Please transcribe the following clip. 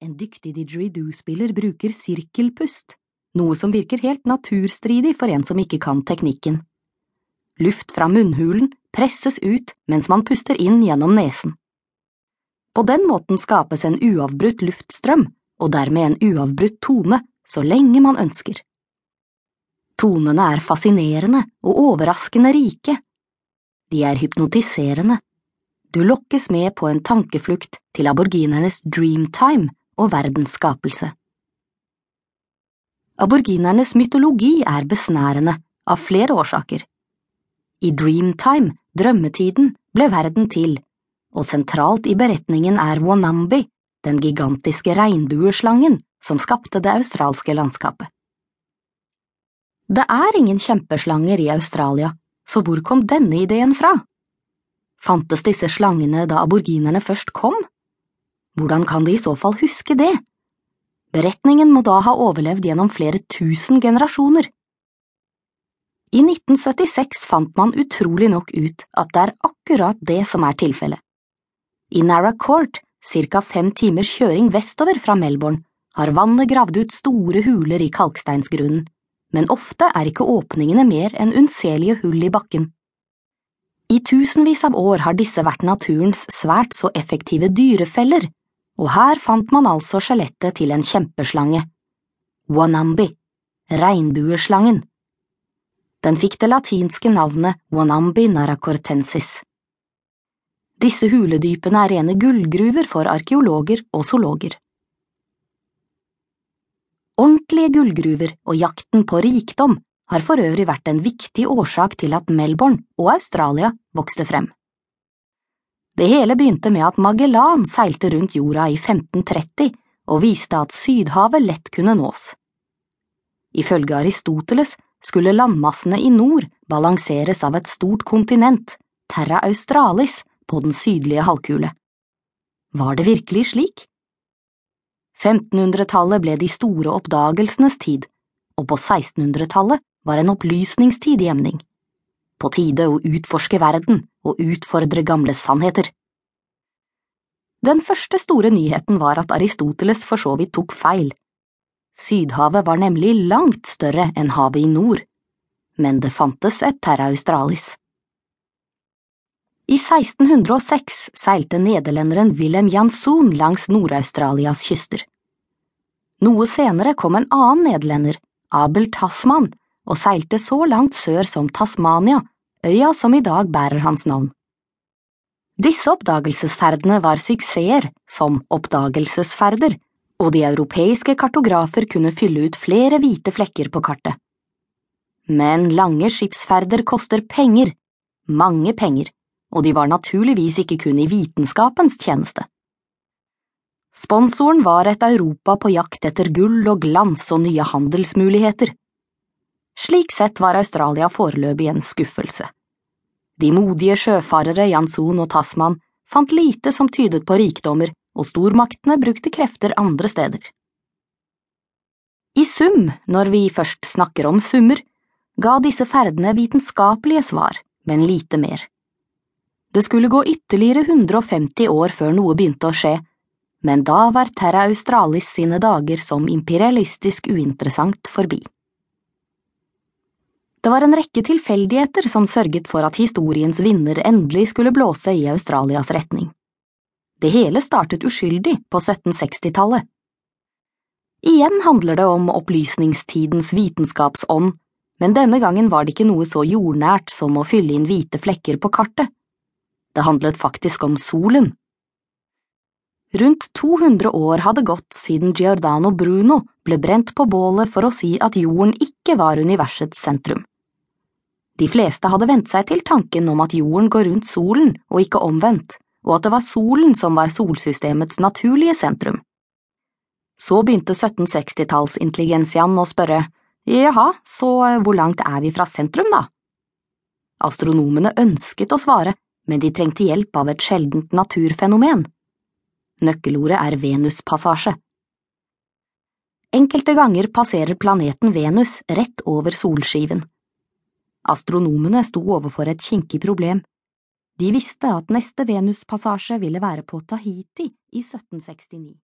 En dyktig didgeridoo-spiller bruker sirkelpust, noe som virker helt naturstridig for en som ikke kan teknikken. Luft fra munnhulen presses ut mens man puster inn gjennom nesen. På den måten skapes en uavbrutt luftstrøm, og dermed en uavbrutt tone, så lenge man ønsker. Tonene er fascinerende og overraskende rike. De er hypnotiserende. Du lokkes med på en tankeflukt til aborginernes dreamtime og verdensskapelse. Aborginernes mytologi er besnærende, av flere årsaker. I dreamtime, drømmetiden, ble verden til, og sentralt i beretningen er Wanambi, den gigantiske regnbueslangen som skapte det australske landskapet. Det er ingen kjempeslanger i Australia, så hvor kom denne ideen fra? Fantes disse slangene da aborginerne først kom? Hvordan kan de i så fall huske det? Beretningen må da ha overlevd gjennom flere tusen generasjoner. I 1976 fant man utrolig nok ut at det er akkurat det som er tilfellet. I Narra Court, ca fem timers kjøring vestover fra Melbourne, har vannet gravd ut store huler i kalksteinsgrunnen, men ofte er ikke åpningene mer enn unnselige hull i bakken. I tusenvis av år har disse vært naturens svært så effektive dyrefeller, og her fant man altså skjelettet til en kjempeslange. Wanambi, regnbueslangen. Den fikk det latinske navnet Wanambi naracortensis. Disse huledypene er rene gullgruver for arkeologer og zoologer. Ordentlige gullgruver og jakten på rikdom har for øvrig vært en viktig årsak til at Melbourne og Australia vokste frem. Det hele begynte med at Magellan seilte rundt jorda i 1530 og viste at Sydhavet lett kunne nås. Ifølge Aristoteles skulle landmassene i nord balanseres av et stort kontinent, Terra Australis, på den sydlige halvkule. Var det virkelig slik? 1500-tallet ble de store oppdagelsenes tid, og på 1600-tallet var en opplysningstid i emning. På tide å utforske verden og utfordre gamle sannheter. Den første store nyheten var at Aristoteles for så vidt tok feil. Sydhavet var nemlig langt større enn havet i nord, men det fantes et Terra Australis. I 1606 seilte nederlenderen Wilhelm Jansson langs Nord-Australias kyster. Noe senere kom en annen nederlender, Abel Tasman, og seilte så langt sør som Tasmania, øya som i dag bærer hans navn. Disse oppdagelsesferdene var suksesser som oppdagelsesferder, og de europeiske kartografer kunne fylle ut flere hvite flekker på kartet. Men lange skipsferder koster penger, mange penger og de var naturligvis ikke kun i vitenskapens tjeneste. Sponsoren var et Europa på jakt etter gull og glans og nye handelsmuligheter. Slik sett var Australia foreløpig en skuffelse. De modige sjøfarere Janson og Tasman fant lite som tydet på rikdommer, og stormaktene brukte krefter andre steder. I sum, når vi først snakker om summer, ga disse ferdene vitenskapelige svar, men lite mer. Det skulle gå ytterligere 150 år før noe begynte å skje, men da var Terra Australis sine dager som imperialistisk uinteressant forbi. Det var en rekke tilfeldigheter som sørget for at historiens vinner endelig skulle blåse i Australias retning. Det hele startet uskyldig på 1760-tallet. Igjen handler det om opplysningstidens vitenskapsånd, men denne gangen var det ikke noe så jordnært som å fylle inn hvite flekker på kartet. Det handlet faktisk om solen. Rundt 200 år hadde gått siden Giordano Bruno ble brent på bålet for å si at jorden ikke var universets sentrum. De fleste hadde vent seg til tanken om at jorden går rundt solen og ikke omvendt, og at det var solen som var solsystemets naturlige sentrum. Så begynte 1760-tallsintelligensiaen å spørre, jaha, så hvor langt er vi fra sentrum, da? Astronomene ønsket å svare, men de trengte hjelp av et sjeldent naturfenomen. Nøkkelordet er Venuspassasje. Enkelte ganger passerer planeten Venus rett over solskiven. Astronomene sto overfor et kinkig problem. De visste at neste Venuspassasje ville være på Tahiti i 1769.